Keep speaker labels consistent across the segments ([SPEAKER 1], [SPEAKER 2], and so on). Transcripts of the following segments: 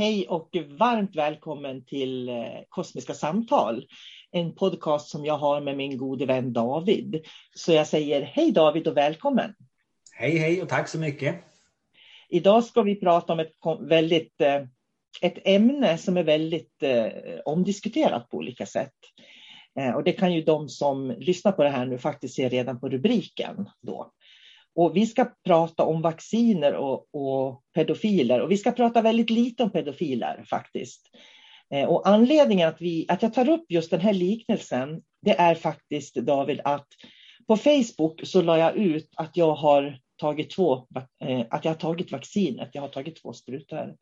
[SPEAKER 1] Hej och varmt välkommen till eh, Kosmiska samtal. En podcast som jag har med min gode vän David. Så jag säger hej David och välkommen.
[SPEAKER 2] Hej hej och tack så mycket.
[SPEAKER 1] Idag ska vi prata om ett väldigt eh, ett ämne som är väldigt eh, omdiskuterat på olika sätt. Och det kan ju de som lyssnar på det här nu faktiskt se redan på rubriken då. Och vi ska prata om vacciner och, och, pedofiler och vi ska prata väldigt lite om pedofiler faktiskt. Eh, och anledningen att, vi, att jag tar upp just den här liknelsen, det är faktiskt David att på Facebook så la jag ut att jag har tagit två, eh, att jag har tagit vaccinet, jag har tagit två sprutor.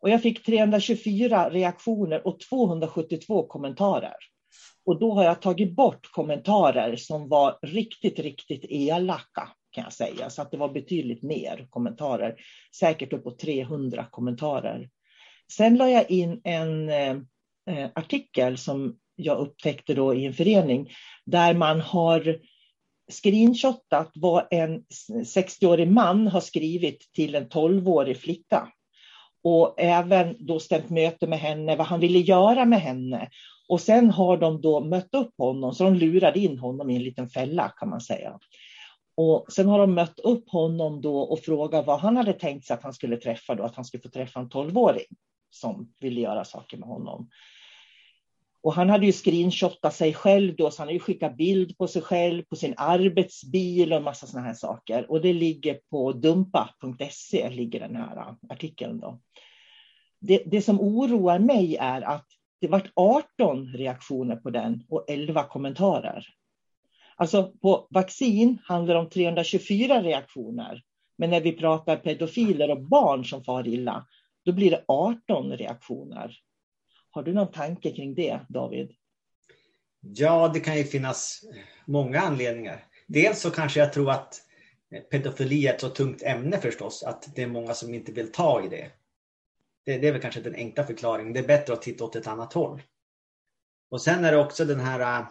[SPEAKER 1] Och jag fick 324 reaktioner och 272 kommentarer. Och då har jag tagit bort kommentarer som var riktigt, riktigt elaka kan jag säga. Så att det var betydligt mer kommentarer. Säkert uppåt 300 kommentarer. Sen la jag in en eh, artikel som jag upptäckte då i en förening där man har screenshotat vad en 60-årig man har skrivit till en 12-årig flicka. Och även då stämt möte med henne, vad han ville göra med henne. Och sen har de då mött upp honom, så de lurade in honom i en liten fälla kan man säga. Och sen har de mött upp honom då och frågat vad han hade tänkt sig att han skulle träffa då, att han skulle få träffa en tolvåring som ville göra saker med honom. Och han hade ju screenshotat sig själv då, så han hade ju skickat bild på sig själv, på sin arbetsbil och en massa sådana här saker. Och det ligger på dumpa.se, ligger den här artikeln då. Det, det som oroar mig är att det vart 18 reaktioner på den och 11 kommentarer. Alltså på vaccin handlar det om 324 reaktioner. Men när vi pratar pedofiler och barn som far illa, då blir det 18 reaktioner. Har du någon tanke kring det, David?
[SPEAKER 2] Ja, det kan ju finnas många anledningar. Dels så kanske jag tror att pedofili är ett så tungt ämne förstås, att det är många som inte vill ta i det. Det, det är väl kanske den enkla förklaringen. Det är bättre att titta åt ett annat håll. Och sen är det också den här,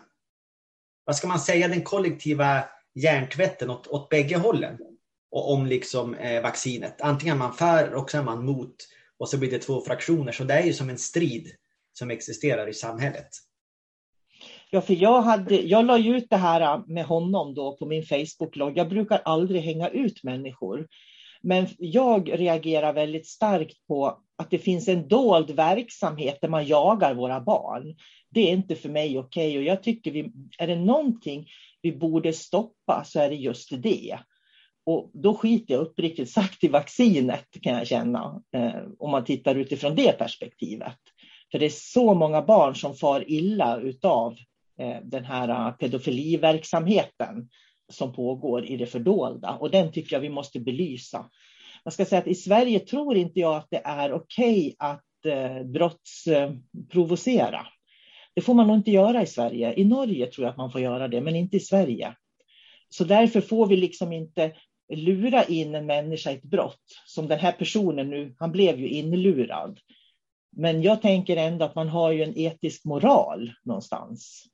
[SPEAKER 2] vad ska man säga, den kollektiva hjärntvätten åt, åt bägge hållen. Och om liksom eh, vaccinet. Antingen är man för och så är man mot. Och så blir det två fraktioner. Så det är ju som en strid som existerar i samhället.
[SPEAKER 1] Ja, för jag, hade, jag la ut det här eh, med honom då på min Facebook-logg. Jag brukar aldrig hänga ut människor. Men jag reagerar väldigt starkt på att det finns en dold verksamhet där man jagar våra barn. Det är inte för mig okej okay. och jag tycker vi, är det någonting vi borde stoppa så är det just det. Och då skiter jag uppriktigt sagt i vaccinet kan jag känna, eh, om man tittar utifrån det perspektivet. För det är så många barn som far illa utav eh, den här eh, pedofiliverksamheten som pågår i det fördolda och den tycker jag vi måste belysa. Man ska säga att i Sverige tror inte jag att det är okej okay att eh, brottsprovocera. Eh, det får man nog inte göra i Sverige. I Norge tror jag att man får göra det, men inte i Sverige. Så därför får vi liksom inte lura in en människa i ett brott. Som den här personen nu, han blev ju inlurad. Men jag tänker ändå att man har ju en etisk moral någonstans.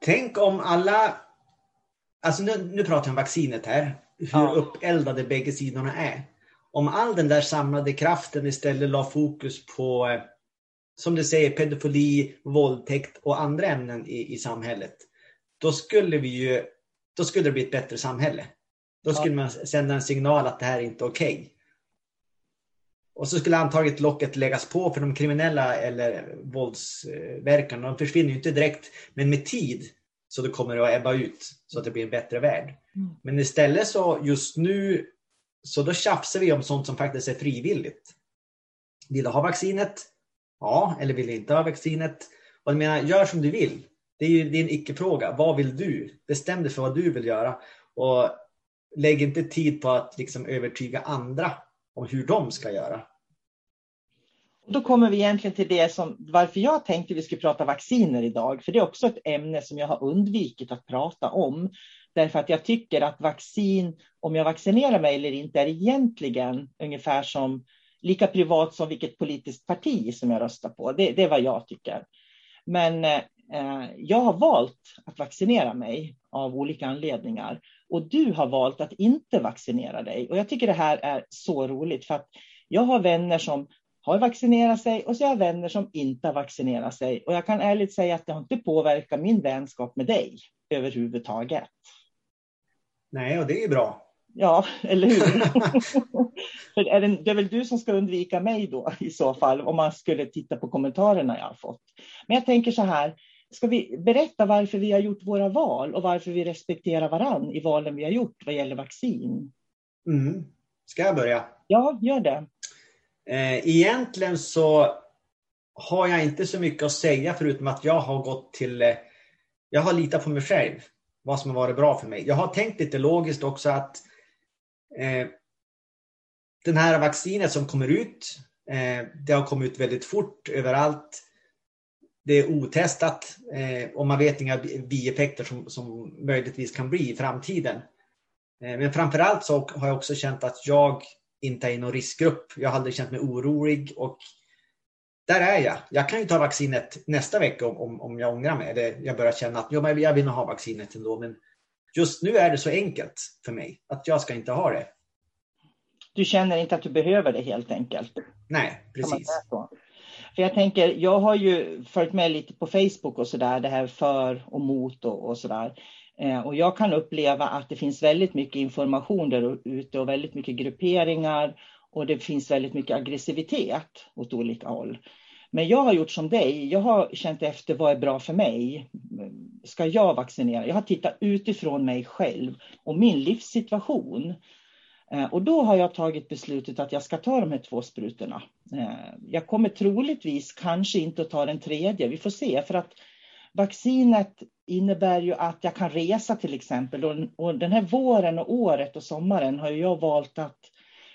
[SPEAKER 2] Tänk om alla, alltså nu, nu pratar jag om vaccinet här, hur ja. uppeldade bägge sidorna är. Om all den där samlade kraften istället la fokus på, eh, som du säger, pedofili, våldtäkt och andra ämnen i, i samhället. Då skulle vi ju, då skulle det bli ett bättre samhälle. Då skulle ja. man sända en signal att det här är inte okej. Okay. Och så skulle antagligen locket läggas på för de kriminella eller våldsverkarna. De försvinner ju inte direkt, men med tid så det kommer att ebba ut så att det blir en bättre värld. Mm. Men istället så just nu så då tjafsar vi om sånt som faktiskt är frivilligt. Vill du ha vaccinet? Ja, eller vill du inte ha vaccinet? Och jag menar, gör som du vill. Det är ju din icke-fråga. Vad vill du? Bestäm dig för vad du vill göra. Och lägg inte tid på att liksom övertyga andra om hur de ska göra.
[SPEAKER 1] Då kommer vi egentligen till det som varför jag tänkte vi skulle prata vacciner idag. För det är också ett ämne som jag har undvikit att prata om. Därför att jag tycker att vaccin, om jag vaccinerar mig eller inte, är egentligen ungefär som lika privat som vilket politiskt parti som jag röstar på. Det, det är vad jag tycker. Men eh, jag har valt att vaccinera mig av olika anledningar. Och du har valt att inte vaccinera dig. Och jag tycker det här är så roligt för att jag har vänner som har vaccinerat sig och så har jag vänner som inte har vaccinerat sig. Och jag kan ärligt säga att det har inte påverkat min vänskap med dig överhuvudtaget.
[SPEAKER 2] Nej, och det är bra.
[SPEAKER 1] Ja, eller hur? För är det, det, är väl du som ska undvika mig då i så fall, om man skulle titta på kommentarerna jag har fått. Men jag tänker så här, ska vi berätta varför vi har gjort våra val och varför vi respekterar varann i valen vi har gjort vad gäller vaccin?
[SPEAKER 2] Mm. Ska jag börja?
[SPEAKER 1] Ja, gör det.
[SPEAKER 2] Eh, egentligen så har jag inte så mycket att säga förutom att jag har gått till... Eh, jag har litat på mig själv, vad som har varit bra för mig. Jag har tänkt lite logiskt också att eh, den här vaccinet som kommer ut, eh, det har kommit ut väldigt fort överallt. Det är otestat eh, och man vet inga bieffekter som, som möjligtvis kan bli i framtiden. Eh, men framförallt så har jag också känt att jag inte är i någon riskgrupp. Jag har aldrig känt mig orolig och där är jag. Jag kan ju ta vaccinet nästa vecka om, om, om jag ångrar mig. Eller jag börjar känna att jo, men jag vill ha vaccinet ändå. Men just nu är det så enkelt för mig att jag ska inte ha det.
[SPEAKER 1] Du känner inte att du behöver det helt enkelt?
[SPEAKER 2] Nej, precis.
[SPEAKER 1] För jag tänker, jag har ju följt med lite på Facebook och sådär, det här för och mot och, och sådär. Eh, och jag kan uppleva att det finns väldigt mycket information där ute och väldigt mycket grupperingar och det finns väldigt mycket aggressivitet åt olika håll. Men jag har gjort som dig. Jag har känt efter vad är bra för mig. Ska jag vaccinera? Jag har tittat utifrån mig själv och min livssituation. Eh, och då har jag tagit beslutet att jag ska ta de här två sprutorna. Eh, jag kommer troligtvis kanske inte att ta den tredje. Vi får se. För att vaccinet innebär ju att jag kan resa till exempel. Och den här våren och året och sommaren har jag valt att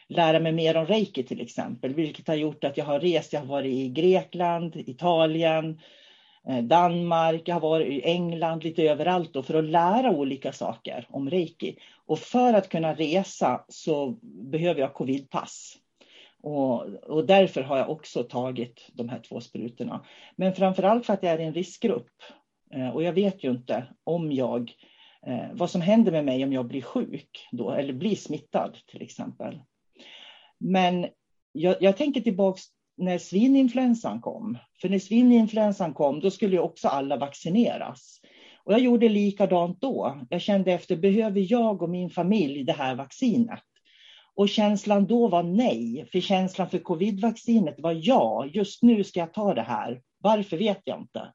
[SPEAKER 1] lära mig mer om reiki till exempel, vilket har gjort att jag har rest. Jag har varit i Grekland, Italien, eh, Danmark, jag har varit i England, lite överallt då, för att lära olika saker om reiki. Och för att kunna resa så behöver jag covidpass. Och, och därför har jag också tagit de här två sprutorna. Men framför allt för att jag är i en riskgrupp. Eh, och jag vet ju inte om jag, eh, vad som händer med mig om jag blir sjuk då, eller blir smittad till exempel. Men jag, jag tänker tillbaks när svininfluensan kom. För när svininfluensan kom, då skulle ju också alla vaccineras. Och jag gjorde likadant då. Jag kände efter, behöver jag och min familj det här vaccinet? Och känslan då var nej, för känslan för covidvaccinet var ja, just nu ska jag ta det här. Varför vet jag inte.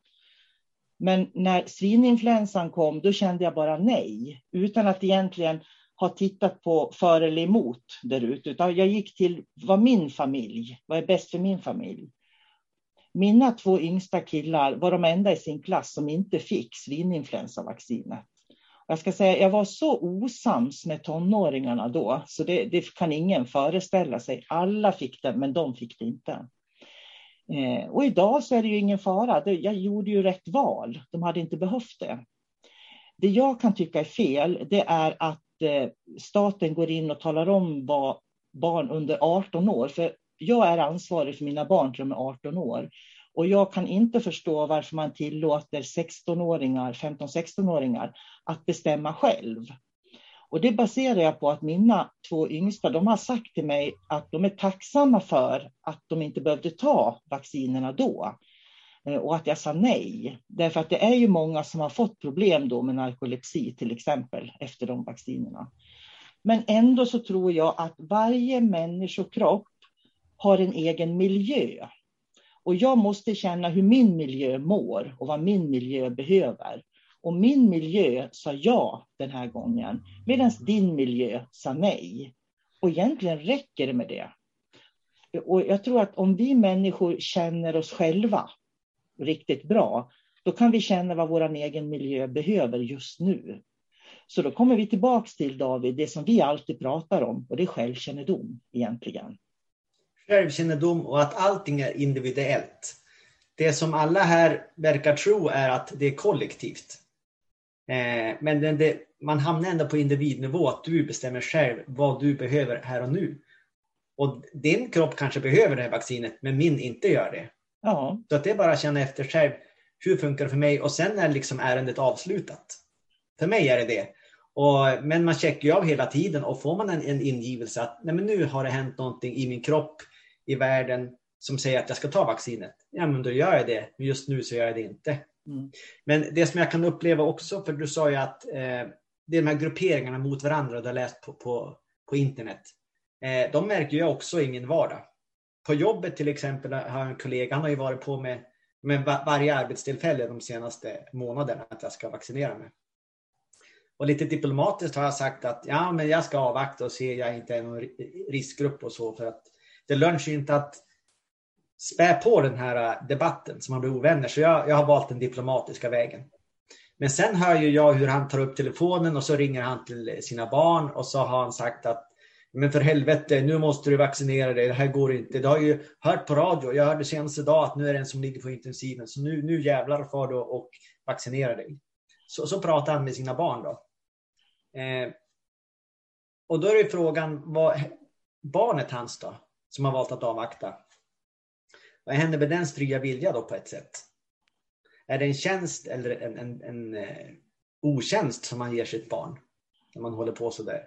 [SPEAKER 1] Men när svininfluensan kom, då kände jag bara nej, utan att egentligen ha tittat på för eller emot därute. utan jag gick till vad min familj, vad är bäst för min familj? Mina två yngsta killar var de enda i sin klass som inte fick svininfluensavaccinet. Jag ska säga, jag var så osams med tonåringarna då, så det, det kan ingen föreställa sig. Alla fick det, men de fick det inte. Eh, och idag så är det ju ingen fara. Jag gjorde ju rätt val. De hade inte behövt det. Det jag kan tycka är fel, det är att eh, staten går in och talar om vad barn under 18 år, för jag är ansvarig för mina barn till de är 18 år. Och jag kan inte förstå varför man tillåter 16-åringar, 15-16-åringar att bestämma själv. Och det baserar jag på att mina två yngsta, de har sagt till mig att de är tacksamma för att de inte behövde ta vaccinerna då. Eh, och att jag sa nej. Därför att det är ju många som har fått problem då med narkolepsi till exempel efter de vaccinerna. Men ändå så tror jag att varje människokropp har en egen miljö. Och jag måste känna hur min miljö mår och vad min miljö behöver. Och min miljö sa ja den här gången, medan din miljö sa nej. Och egentligen räcker det med det. Och jag tror att om vi människor känner oss själva riktigt bra, då kan vi känna vad vår egen miljö behöver just nu. Så då kommer vi tillbaks till David, det som vi alltid pratar om, och det är självkännedom egentligen.
[SPEAKER 2] Självkännedom och att allting är individuellt. Det som alla här verkar tro är att det är kollektivt. Eh, men det, det, man hamnar ändå på individnivå, att du bestämmer själv vad du behöver här och nu. Och din kropp kanske behöver det här vaccinet, men min inte gör det. Ja. Så att det är bara att känna efter själv, hur funkar det för mig? Och sen är liksom ärendet avslutat. För mig är det det. Och, men man checkar ju av hela tiden och får man en, en ingivelse att nej men nu har det hänt någonting i min kropp, i världen, som säger att jag ska ta vaccinet. Ja men då gör jag det, men just nu så gör jag det inte. Mm. Men det som jag kan uppleva också, för du sa ju att eh, det är de här grupperingarna mot varandra du har läst på, på, på internet. Eh, de märker jag också i min vardag. På jobbet till exempel har jag en kollega, han har ju varit på med, med varje arbetstillfälle de senaste månaderna att jag ska vaccinera mig. Och lite diplomatiskt har jag sagt att ja, men jag ska avvakta och se, jag inte är någon riskgrupp och så för att det lönar sig inte att spä på den här äh, debatten så man blir ovänner. Så jag, jag har valt den diplomatiska vägen. Men sen hör ju jag hur han tar upp telefonen och så ringer han till sina barn och så har han sagt att men för helvete, nu måste du vaccinera dig, det här går inte. Du har ju hört på radio, jag hörde senaste dag att nu är det en som ligger på intensiven, så nu, nu jävlar far du och vaccinera dig. Så, så pratar han med sina barn då. Eh, och då är det frågan, vad, barnet hans då, som har valt att avvakta. Vad händer med dens fria vilja då på ett sätt? Är det en tjänst eller en, en, en eh, otjänst som man ger sitt barn? När man håller på sådär.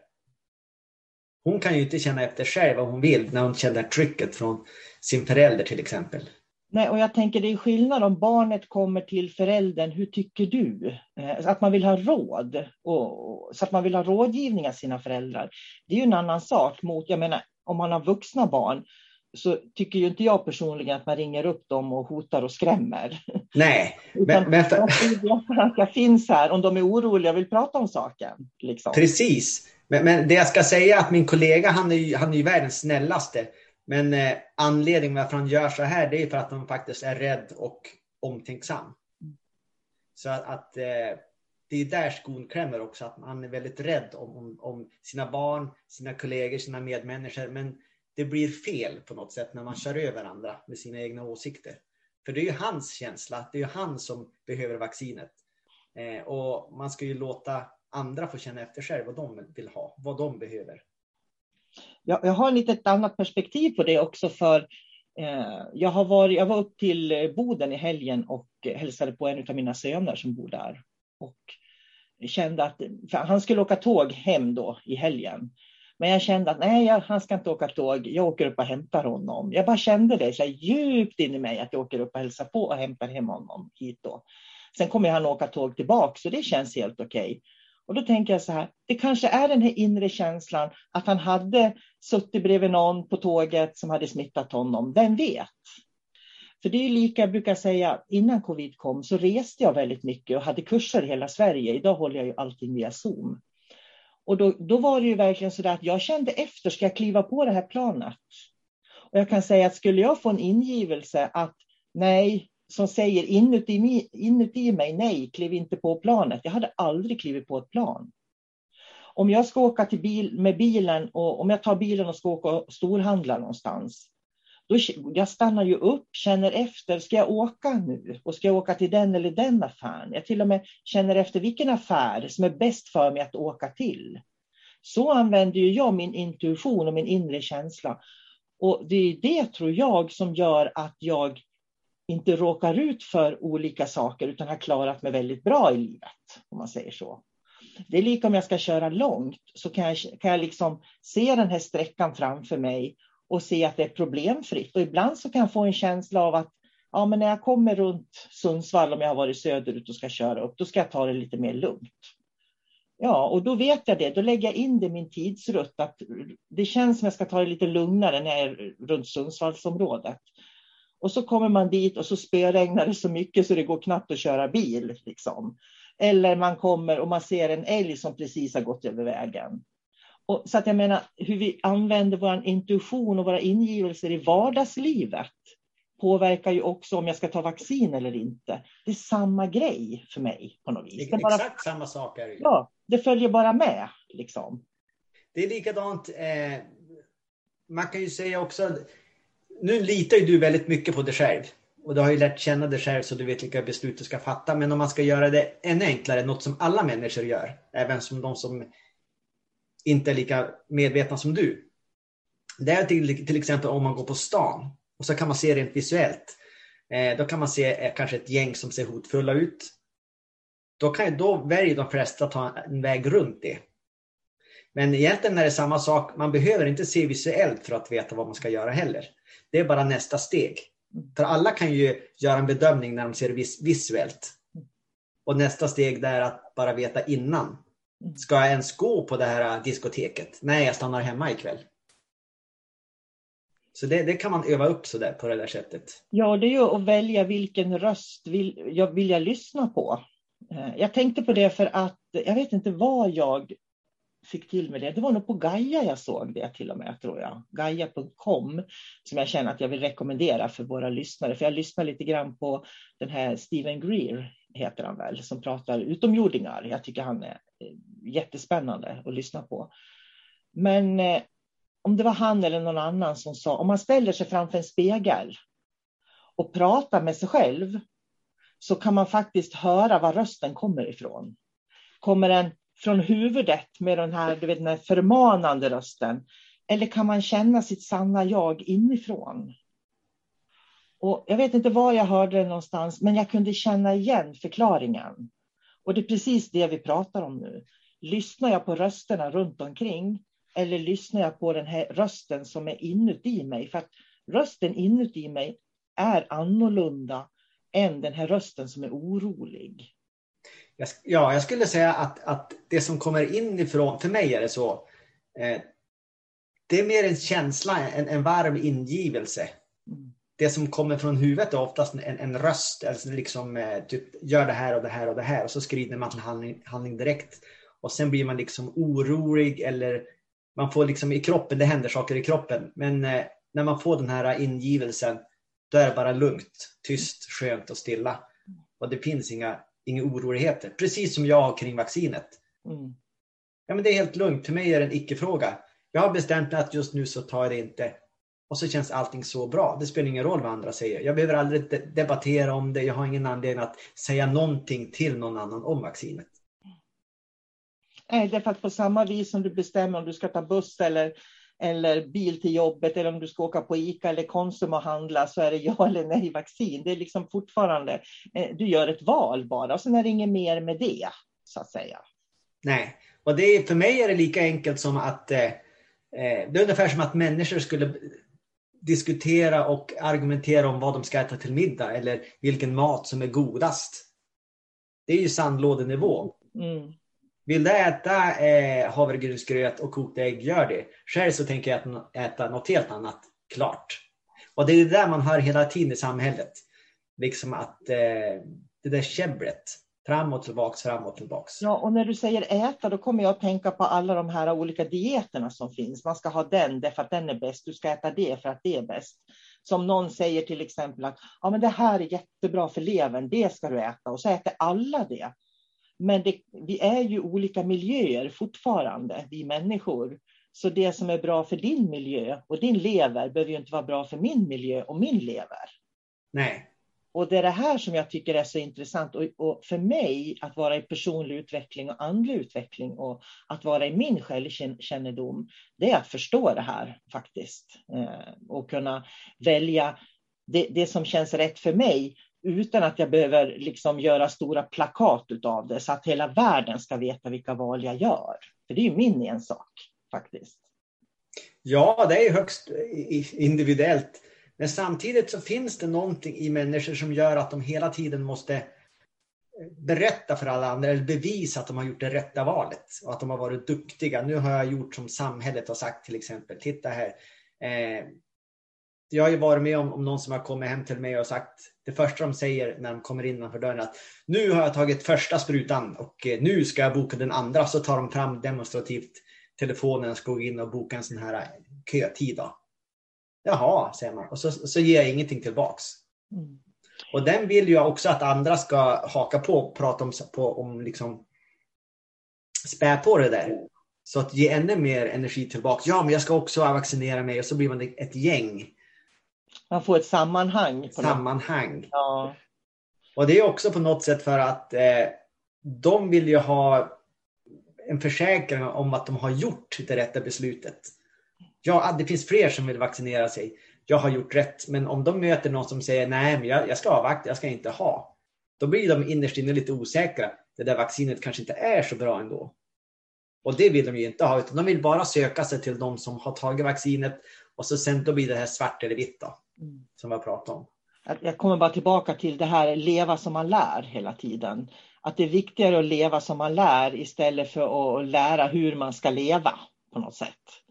[SPEAKER 2] Hon kan ju inte känna efter själv vad hon vill när hon känner trycket från sin förälder till exempel.
[SPEAKER 1] Nej, och jag tänker det är skillnad om barnet kommer till föräldern, hur tycker du? Eh, att man vill ha råd, och, så att man vill ha rådgivning av sina föräldrar. Det är ju en annan sak mot, jag menar, om man har vuxna barn så tycker ju inte jag personligen att man ringer upp dem och hotar och skrämmer.
[SPEAKER 2] Nej.
[SPEAKER 1] men, men för... jag finns här om de är oroliga och vill prata om saken. Liksom.
[SPEAKER 2] Precis. Men, men, det jag ska säga är att min kollega, han är ju, han är ju världens snällaste. Men eh, anledningen varför han gör så här, det är för att han faktiskt är rädd och omtänksam. Så att, att eh, det är där skon klämmer också, att man är väldigt rädd om, om, om, sina barn, sina kollegor, sina medmänniskor. Men det blir fel på något sätt när man kör över andra med sina egna åsikter. För det är ju hans känsla, det är ju han som behöver vaccinet. Eh, och man ska ju låta andra få känna efter själv vad de vill ha, vad de behöver.
[SPEAKER 1] Jag, jag har lite ett annat perspektiv på det också för eh, jag, har varit, jag var upp till Boden i helgen och hälsade på en av mina söner som bor där. Och kände att han skulle åka tåg hem då i helgen. Men jag kände att nej, han ska inte åka tåg. Jag åker upp och hämtar honom. Jag bara kände det så djupt in i mig att jag åker upp och hälsar på och hämtar hem honom hit då. Sen kommer han åka tåg tillbaka så det känns helt okej. Okay. Och då tänker jag så här, det kanske är den här inre känslan att han hade suttit bredvid någon på tåget som hade smittat honom. Vem vet? För det är lika, jag brukar säga, innan covid kom så reste jag väldigt mycket och hade kurser i hela Sverige. Idag håller jag ju allting via Zoom. Och då, då var det ju verkligen så att jag kände efter, ska jag kliva på det här planet? Och jag kan säga att skulle jag få en ingivelse att nej, som säger inuti, inuti mig, nej, kliv inte på planet. Jag hade aldrig klivit på ett plan. Om jag ska åka till bil, med bilen och om jag tar bilen och ska åka och storhandla någonstans. Då, jag stannar ju upp, känner efter, ska jag åka nu? Och ska jag åka till den eller den affären? Jag till och med känner efter vilken affär som är bäst för mig att åka till. Så använder ju jag min intuition och min inre känsla. Och det är det, tror jag, som gör att jag inte råkar ut för olika saker utan har klarat mig väldigt bra i livet, om man säger så. Det är lika om jag ska köra långt så kan jag, kan jag liksom se den här sträckan framför mig och se att det är problemfritt. Och ibland så kan jag få en känsla av att ja, men när jag kommer runt Sundsvall, om jag har varit söderut och ska köra upp, då ska jag ta det lite mer lugnt. Ja, och då vet jag det. Då lägger jag in det i min tidsrutt. Att det känns som jag ska ta det lite lugnare när jag är runt Sundsvallsområdet. Och så kommer man dit och så spöregnar det så mycket så det går knappt att köra bil. Liksom. Eller man kommer och man ser en älg som precis har gått över vägen. Och, så att jag menar, hur vi använder vår intuition och våra ingivelser i vardagslivet påverkar ju också om jag ska ta vaccin eller inte. Det är samma grej för mig på något vis.
[SPEAKER 2] Det bara, Exakt samma sak är det
[SPEAKER 1] Ja, det följer bara med. Liksom.
[SPEAKER 2] Det är likadant, eh, man kan ju säga också, nu litar ju du väldigt mycket på dig själv. Och du har ju lärt känna dig själv så du vet vilka beslut du ska fatta. Men om man ska göra det ännu enklare, något som alla människor gör, även som de som inte är lika medvetna som du. Det är till, till exempel om man går på stan och så kan man se rent visuellt. Eh, då kan man se eh, kanske ett gäng som ser hotfulla ut. Då, kan, då väljer de flesta att ta en väg runt det. Men egentligen är det samma sak. Man behöver inte se visuellt för att veta vad man ska göra heller. Det är bara nästa steg. För alla kan ju göra en bedömning när de ser vis visuellt. Och nästa steg är att bara veta innan. Ska jag ens gå på det här diskoteket? Nej, jag stannar hemma ikväll. Så det, det, kan man öva upp så där på det där sättet.
[SPEAKER 1] Ja, det är ju att välja vilken röst vill jag, vill jag lyssna på. Eh, jag tänkte på det för att jag vet inte vad jag fick till med det. Det var nog på Gaia jag såg det till och med, tror jag. Gaia.com, som jag känner att jag vill rekommendera för våra lyssnare. För jag lyssnar lite grann på den här Steven Greer, heter han väl, som pratar utomjordingar. Jag tycker han är Eh, jättespännande att lyssna på. Men eh, om det var han eller någon annan som sa, om man ställer sig framför en spegel och pratar med sig själv, så kan man faktiskt höra var rösten kommer ifrån. Kommer den från huvudet med den här, du vet, den här förmanande rösten? Eller kan man känna sitt sanna jag inifrån? Och jag vet inte var jag hörde det någonstans, men jag kunde känna igen förklaringen. Och det är precis det vi pratar om nu. Lyssnar jag på rösterna runt omkring eller lyssnar jag på den här rösten som är inuti mig? För att rösten inuti mig är annorlunda än den här rösten som är orolig.
[SPEAKER 2] Ja, jag skulle säga att, att det som kommer inifrån, för mig är det så, eh, det är mer en känsla, en, en varm ingivelse. Det som kommer från huvudet är oftast en, en röst, alltså liksom eh, typ gör det här och det här och det här och så skrider man till handling, handling direkt. Och sen blir man liksom orolig eller man får liksom i kroppen, det händer saker i kroppen. Men eh, när man får den här ingivelsen, då är det bara lugnt, tyst, skönt och stilla. Och det finns inga inga oroligheter. Precis som jag har kring vaccinet. Mm. Ja, men det är helt lugnt. För mig är det en icke-fråga. Jag har bestämt mig att just nu så tar jag det inte. Och så känns allting så bra. Det spelar ingen roll vad andra säger. Jag behöver aldrig debattera om det. Jag har ingen anledning att säga någonting till någon annan om vaccinet.
[SPEAKER 1] Nej, det är för att på samma vis som du bestämmer om du ska ta buss eller, eller bil till jobbet eller om du ska åka på ICA eller Konsum och handla så är det ja eller nej vaccin. Det är liksom fortfarande, eh, du gör ett val bara och sen är det inget mer med det så att säga.
[SPEAKER 2] Nej, och det är, för mig är det lika enkelt som att eh, eh det är ungefär som att människor skulle diskutera och argumentera om vad de ska äta till middag eller vilken mat som är godast. Det är ju sandlådenivå. Mm. Vill du äta eh, havregrynsgröt och kokt ägg, gör det. Själv så tänker jag äta, äta något helt annat, klart. Och det är det där man hör hela tiden i samhället. Liksom att eh, det där käbblet, fram och tillbaks, fram och tillbaks.
[SPEAKER 1] Ja, och när du säger äta, då kommer jag att tänka på alla de här olika dieterna som finns. Man ska ha den därför att den är bäst, du ska äta det för att det är bäst. Som någon säger till exempel att ja, men det här är jättebra för levern, det ska du äta. Och så äter alla det. Men det, vi är ju olika miljöer fortfarande, vi människor. Så det som är bra för din miljö och din lever behöver ju inte vara bra för min miljö och min lever.
[SPEAKER 2] Nej.
[SPEAKER 1] Och det är det här som jag tycker är så intressant. Och, och, för mig att vara i personlig utveckling och andlig utveckling och att vara i min självkännedom, det är att förstå det här faktiskt. Eh, och kunna välja det, det som känns rätt för mig utan att jag behöver liksom göra stora plakat av det så att hela världen ska veta vilka val jag gör. För det är ju min ensak faktiskt.
[SPEAKER 2] Ja, det är högst individuellt. Men samtidigt så finns det någonting i människor som gör att de hela tiden måste eh, berätta för alla andra eller bevisa att de har gjort det rätta valet och att de har varit duktiga. Nu har jag gjort som samhället har sagt till exempel. Titta här. Eh, jag har ju varit med om, om någon som har kommit hem till mig och sagt det första de säger när de kommer innanför dörren att nu har jag tagit första sprutan och eh, nu ska jag boka den andra. Så tar de fram demonstrativt telefonen och ska gå in och boka en sån här eh, kötid. Då. Jaha, säger man. Och så, så ger jag ingenting tillbaks. Mm. Och den vill jag också att andra ska haka på och prata om, på, om liksom spä på det där. Så att ge ännu mer energi tillbaks. Ja, men jag ska också vaccinera mig och så blir man ett gäng
[SPEAKER 1] man får ett sammanhang.
[SPEAKER 2] sammanhang. Ja. Och det är också på något sätt för att eh, de vill ju ha en försäkran om att de har gjort det rätta beslutet. Ja, det finns fler som vill vaccinera sig. Jag har gjort rätt. Men om de möter någon som säger nej, men jag, jag ska avvakta, jag ska inte ha. Då blir de innerst inne lite osäkra. Det där vaccinet kanske inte är så bra ändå. Och det vill de ju inte ha, utan de vill bara söka sig till de som har tagit vaccinet och så sen då blir det här svart eller vitt då, mm. som jag pratade om.
[SPEAKER 1] Jag kommer bara tillbaka till det här leva som man lär hela tiden. Att det är viktigare att leva som man lär istället för att lära hur man ska leva på något sätt.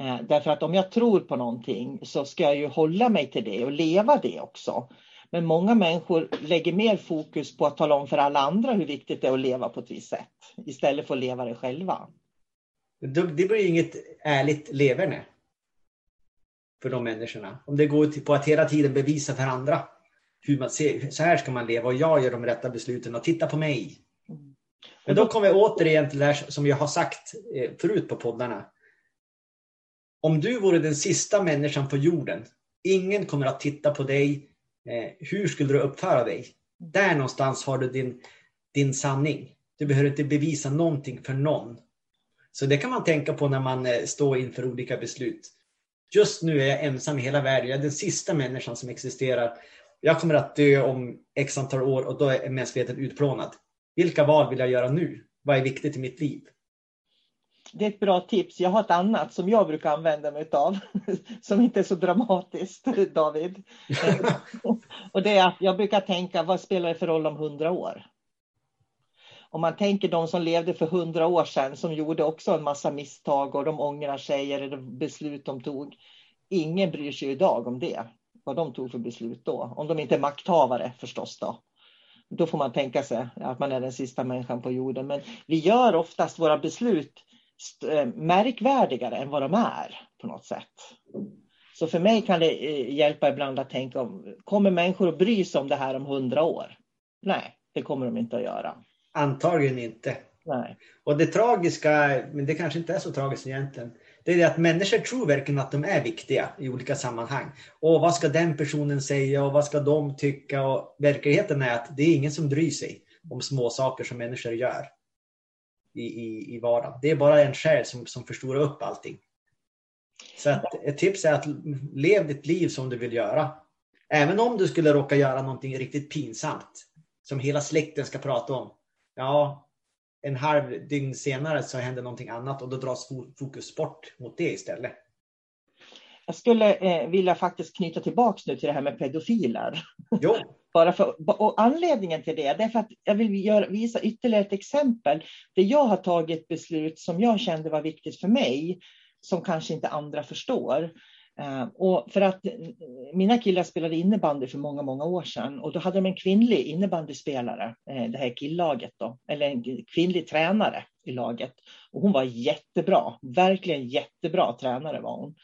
[SPEAKER 1] Eh, därför att om jag tror på någonting så ska jag ju hålla mig till det och leva det också. Men många människor lägger mer fokus på att tala om för alla andra hur viktigt det är att leva på ett visst sätt istället för att leva det själva.
[SPEAKER 2] Det blir inget ärligt leverne för de människorna. Om det går på att hela tiden bevisa för andra hur man ser, så här ska man leva och jag gör de rätta besluten och titta på mig. Mm. Men då kommer vi återigen till det här som jag har sagt eh, förut på poddarna. Om du vore den sista människan på jorden, ingen kommer att titta på dig. Eh, hur skulle du uppföra dig? Där någonstans har du din, din sanning. Du behöver inte bevisa någonting för någon. Så det kan man tänka på när man eh, står inför olika beslut. Just nu är jag ensam i hela världen. Jag är den sista människan som existerar. Jag kommer att dö om x antal år och då är mänskligheten utplånad. Vilka val vill jag göra nu? Vad är viktigt i mitt liv?
[SPEAKER 1] Det är ett bra tips. Jag har ett annat som jag brukar använda mig av, som inte är så dramatiskt, David. och det är att jag brukar tänka, vad spelar det för roll om hundra år? om man tänker de som levde för hundra år sedan som gjorde också en massa misstag och de ångrar sig eller beslut de tog. Ingen bryr sig idag om det, vad de tog för beslut då. Om de inte är makthavare förstås då. Då får man tänka sig att man är den sista människan på jorden. Men vi gör oftast våra beslut märkvärdigare än vad de är på något sätt. Så för mig kan det eh, hjälpa ibland att tänka om, kommer människor att bry sig om det här om hundra år? Nej, Det kommer de inte att göra.
[SPEAKER 2] Antagligen inte.
[SPEAKER 1] Nej.
[SPEAKER 2] Och det tragiska, men det kanske inte är så tragiskt egentligen, det är det att människor tror verkligen att de är viktiga i olika sammanhang. Och vad ska den personen säga och vad ska de tycka? Och verkligheten är att det är ingen som bryr sig om små saker som människor gör i, i, i vardagen. Det är bara en själ som, som förstorar upp allting. Så att ett tips är att lev ditt liv som du vill göra. Även om du skulle råka göra någonting riktigt pinsamt som hela släkten ska prata om. Ja, en halv dygn senare så händer någonting annat och då dras fokus bort mot det istället.
[SPEAKER 1] Jag skulle eh, vilja faktiskt knyta tillbaks nu till det här med pedofiler.
[SPEAKER 2] Jo.
[SPEAKER 1] Bara för, och anledningen till det, är för att jag vill göra, visa ytterligare ett exempel där jag har tagit beslut som jag kände var viktigt för mig, som kanske inte andra förstår. Uh, och för att mina killar spelade innebandy för många, många år sedan och då hade de en kvinnlig innebandyspelare, uh, det här killaget då, eller en kvinnlig tränare i laget. Och hon var jättebra, verkligen jättebra tränare var hon.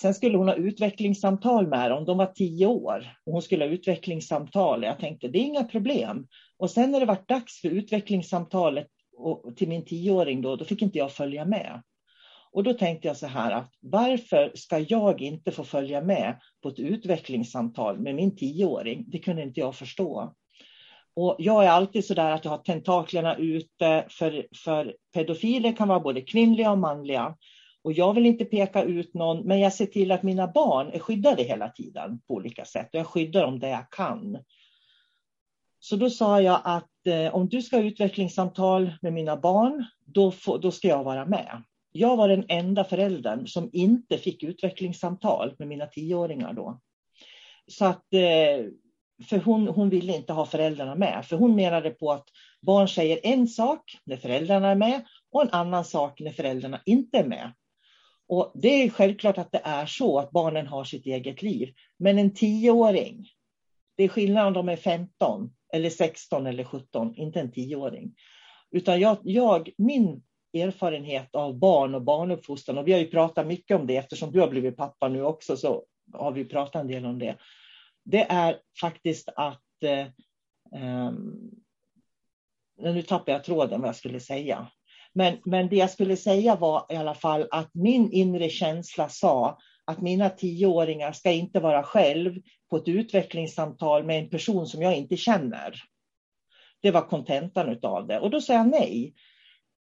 [SPEAKER 1] Sen skulle hon ha utvecklingssamtal med dem. De var tio år och hon skulle ha utvecklingssamtal. Jag tänkte det är inga problem. Och sen när det var dags för utvecklingssamtalet och till min tioåring då, då fick inte jag följa med. Och då tänkte jag så här att varför ska jag inte få följa med på ett utvecklingssamtal med min tioåring? Det kunde inte jag förstå. Och jag är alltid så där att jag har tentaklerna ute för, för pedofiler kan vara både kvinnliga och manliga. Och jag vill inte peka ut någon, men jag ser till att mina barn är skyddade hela tiden på olika sätt. Och jag skyddar dem där jag kan. Så då sa jag att eh, om du ska ha utvecklingssamtal med mina barn, då, få, då ska jag vara med. Jag var den enda föräldern som inte fick utvecklingssamtal med mina tioåringar då. Så att, eh, för hon, hon ville inte ha föräldrarna med, för hon menade på att barn säger en sak när föräldrarna är med och en annan sak när föräldrarna inte är med. Och Det är självklart att det är så att barnen har sitt eget liv. Men en tioåring, det är skillnad om de är 15 eller 16 eller 17, inte en tioåring. Utan jag, jag, min erfarenhet av barn och barnuppfostran, och vi har ju pratat mycket om det eftersom du har blivit pappa nu också, så har vi pratat en del om det. Det är faktiskt att eh, um, nu tappar jag tråden vad jag skulle säga. Men, men det jag skulle säga var i alla fall att min inre känsla sa att mina tioåringar ska inte vara själv på ett utvecklingssamtal med en person som jag inte känner. Det var kontentan av det. Och då sa jag nej.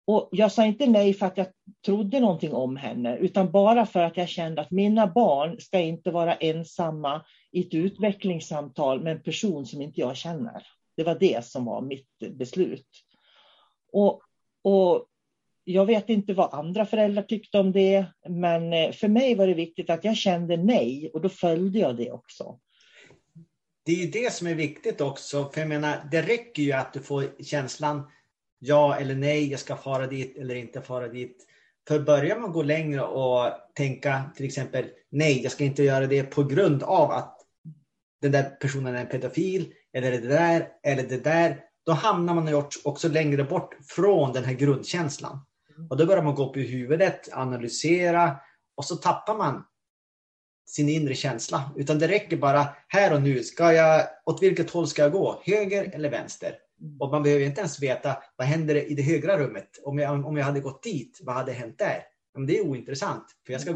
[SPEAKER 1] Och jag sa inte nej för att jag trodde någonting om henne, utan bara för att jag kände att mina barn ska inte vara ensamma i ett utvecklingssamtal med en person som inte jag känner. Det var det som var mitt beslut. Och, och jag vet inte vad andra föräldrar tyckte om det, men eh, för mig var det viktigt att jag kände nej och då följde jag det också.
[SPEAKER 2] Det är ju det som är viktigt också, för jag menar, det räcker ju att du får känslan ja eller nej, jag ska fara dit eller inte fara dit. För börjar man gå längre och tänka till exempel nej, jag ska inte göra det på grund av att den där personen är en pedofil eller det där eller det där. Då hamnar man också längre bort från den här grundkänslan. Och då börjar man gå upp i huvudet, analysera och så tappar man sin inre känsla. Utan det räcker bara här och nu. Ska jag, åt vilket håll ska jag gå? Höger eller vänster? Och man behöver inte ens veta vad händer i det högra rummet. Om jag, om jag hade gått dit, vad hade hänt där? Men det är ointressant. För jag ska...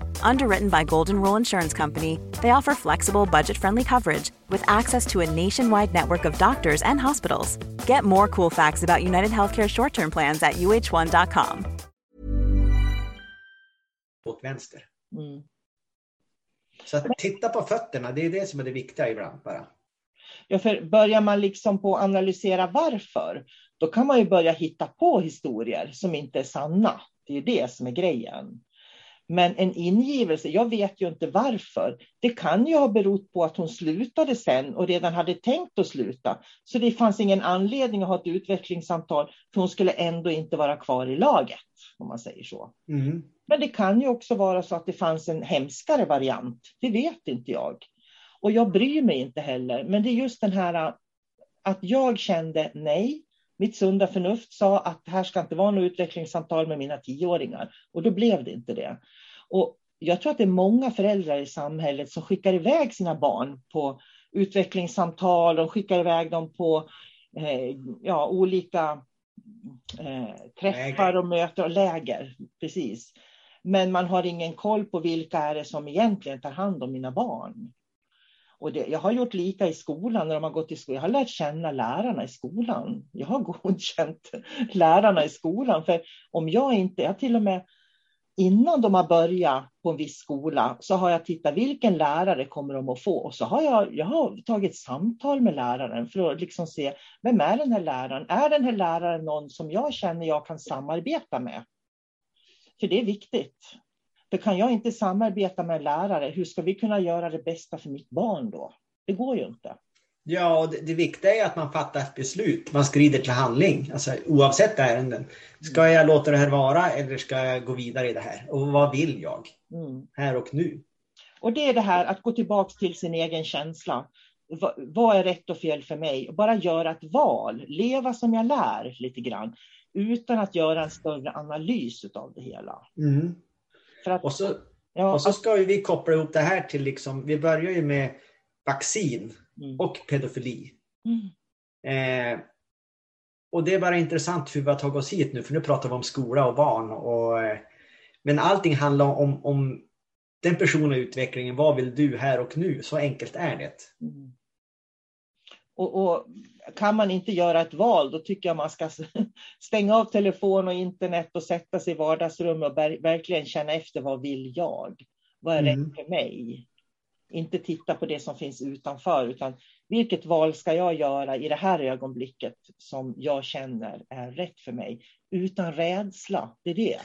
[SPEAKER 3] Underwritten by Golden Rule Insurance Company, they offer flexible, budget friendly coverage with access to a nationwide network of doctors and hospitals. Get more cool facts about United Healthcare short term plans at uh1.com.
[SPEAKER 2] Åt vänster.
[SPEAKER 1] Mm.
[SPEAKER 2] Så att titta på fötterna, det är det som är det viktiga ibland bara.
[SPEAKER 1] Ja, för börjar man liksom på att analysera varför, då kan man ju börja hitta på historier som inte är sanna. Det är det som är grejen. Men en ingivelse, jag vet ju inte varför. Det kan ju ha berott på att hon slutade sen och redan hade tänkt att sluta. Så det fanns ingen anledning att ha ett utvecklingssamtal, för hon skulle ändå inte vara kvar i laget, om man säger så.
[SPEAKER 2] Mm.
[SPEAKER 1] Men det kan ju också vara så att det fanns en hemskare variant. Det vet inte jag. Och jag bryr mig inte heller. Men det är just den här att jag kände nej. Mitt sunda förnuft sa att här ska inte vara något utvecklingssamtal med mina tioåringar. Och då blev det inte det. Och jag tror att det är många föräldrar i samhället som skickar iväg sina barn på utvecklingssamtal. De skickar iväg dem på eh, ja, olika eh, träffar och möten och läger. Precis. Men man har ingen koll på vilka är det som egentligen tar hand om mina barn. Och det, jag har gjort lika i skolan när de har gått i skolan. Jag har lärt känna lärarna i skolan. Jag har godkänt lärarna i skolan. För om jag inte, jag till och med innan de har börjat på en viss skola så har jag tittat vilken lärare kommer de att få. Och så har jag, jag har tagit samtal med läraren för att liksom se vem är den här läraren? Är den här läraren någon som jag känner jag kan samarbeta med? För det är viktigt. För kan jag inte samarbeta med lärare, hur ska vi kunna göra det bästa för mitt barn då? Det går ju inte.
[SPEAKER 2] Ja, det, det viktiga är att man fattar ett beslut. Man skrider till handling, alltså, oavsett ärenden. Ska jag låta det här vara eller ska jag gå vidare i det här? Och vad vill jag?
[SPEAKER 1] Mm.
[SPEAKER 2] Här och nu.
[SPEAKER 1] Och det är det här att gå tillbaka till sin egen känsla. Va, vad är rätt och fel för mig? Bara göra ett val, leva som jag lär lite grann. Utan att göra en större analys av det hela.
[SPEAKER 2] Mm.
[SPEAKER 1] Att,
[SPEAKER 2] Och så,
[SPEAKER 1] ja,
[SPEAKER 2] och så ska ju vi koppla ihop det här till, liksom, vi börjar ju med vaccin
[SPEAKER 1] mm,
[SPEAKER 2] och pedofili.
[SPEAKER 1] mm,
[SPEAKER 2] Eh, och det är bara intressant hur vi har tagit oss hit nu, för nu pratar vi om skola och barn. Och, eh, men allting handlar om, om den personliga utvecklingen. Vad vill du här och nu? Så enkelt är det.
[SPEAKER 1] mm. Och, och kan man inte göra ett val, då tycker jag man ska stänga av telefon och internet och sätta sig i vardagsrummet och ver- verkligen känna efter vad vill jag? Vad är
[SPEAKER 2] Mm.
[SPEAKER 1] rätt för mig? Inte titta på det som finns utanför, utan vilket val ska jag göra i det här ögonblicket som jag känner är rätt för mig? Utan rädsla, det är det.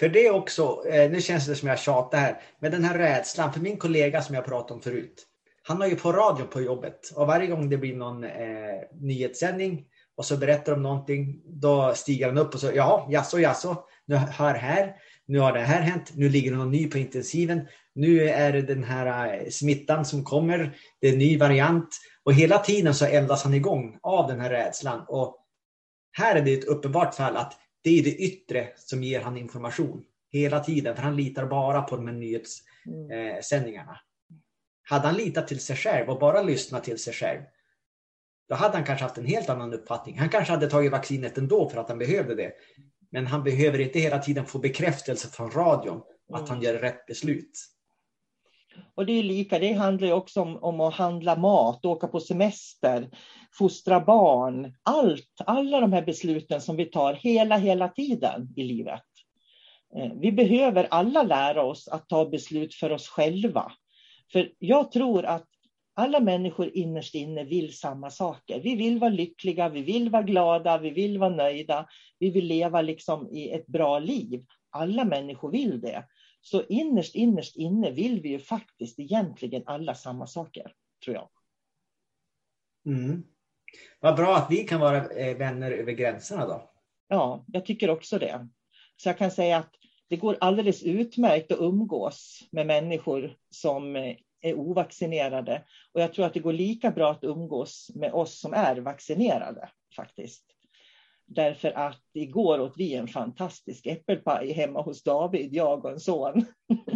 [SPEAKER 2] För det också, eh, nu känns det som jag tjatar här, men den här rädslan, för min kollega som jag pratade om förut, han har ju på radio på jobbet och varje gång det blir någon eh, nyhetssändning och så berättar de någonting, då stiger han upp och så, ja, jaså, jaså, nu hör här, nu har det här hänt, nu ligger någon ny på intensiven, nu är det den här eh, smittan som kommer, det är en ny variant och hela tiden så eldas han igång av den här rädslan och här är det ett uppenbart fall att det är det yttre som ger han information hela tiden, för han litar bara på de här
[SPEAKER 1] Mm.
[SPEAKER 2] nyhetssändningarna. Hade han litat till sig själv och bara lyssnat till sig själv, då hade han kanske haft en helt annan uppfattning. Han kanske hade tagit vaccinet ändå för att han behövde det. Men han behöver inte hela tiden få bekräftelse från radion att han gör rätt beslut.
[SPEAKER 1] Och det är lika, det handlar ju också om, om att handla mat, åka på semester, fostra barn. Allt, alla de här besluten som vi tar hela, hela tiden i livet. Eh, vi behöver alla lära oss att ta beslut för oss själva. För jag tror att alla människor innerst inne vill samma saker. Vi vill vara lyckliga, vi vill vara glada, vi vill vara nöjda. Vi vill leva liksom i ett bra liv. Alla människor vill det. Så innerst, innerst inne vill vi ju faktiskt egentligen alla samma saker, tror jag.
[SPEAKER 2] Mm. Vad bra att vi kan vara eh, vänner över gränserna då.
[SPEAKER 1] Ja, jag tycker också det. Så jag kan säga att det går alldeles utmärkt att umgås med människor som eh, är ovaccinerade. Och jag tror att det går lika bra att umgås med oss som är vaccinerade faktiskt. Därför att igår åt vi en fantastisk äppelpaj hemma hos David, jag och en son.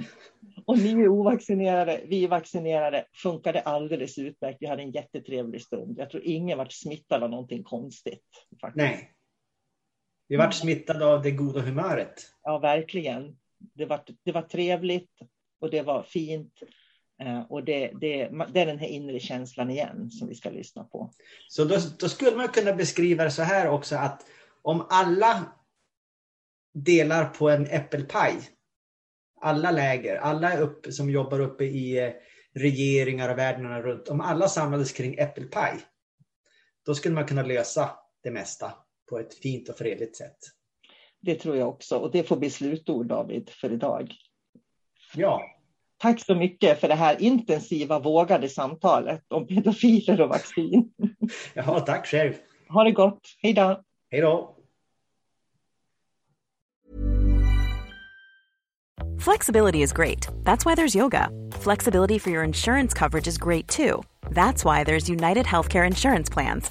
[SPEAKER 1] och ni är ovaccinerade, vi är vaccinerade, funkade alldeles utmärkt. Vi hade en jättetrevlig stund. Jag tror ingen varit smittad av någonting konstigt. Faktiskt.
[SPEAKER 2] Nej. Vi vart smittade av det goda humöret.
[SPEAKER 1] Ja, verkligen. Det var, det var trevligt och det var fint. Eh, och det, det, det, är den här inre känslan igen som vi ska lyssna på.
[SPEAKER 2] Så då, då, skulle man kunna beskriva det så här också att om alla delar på en äppelpaj, alla läger, alla upp, som jobbar uppe i eh, regeringar och världarna runt, om alla samlades kring äppelpaj, då skulle man kunna lösa det mesta på ett fint och fredligt sätt.
[SPEAKER 1] Det tror jag också och det får bli slutord David för idag.
[SPEAKER 2] Ja,
[SPEAKER 1] Tack så mycket för det här intensiva, vågade samtalet om pedofiler och vaccin.
[SPEAKER 2] Ja, tack själv.
[SPEAKER 1] Ha det gott. Hej då.
[SPEAKER 2] Hej då.
[SPEAKER 3] Flexibility is great. That's why there's yoga. Flexibility for your insurance coverage is great too. That's why there's United Healthcare Insurance Plans.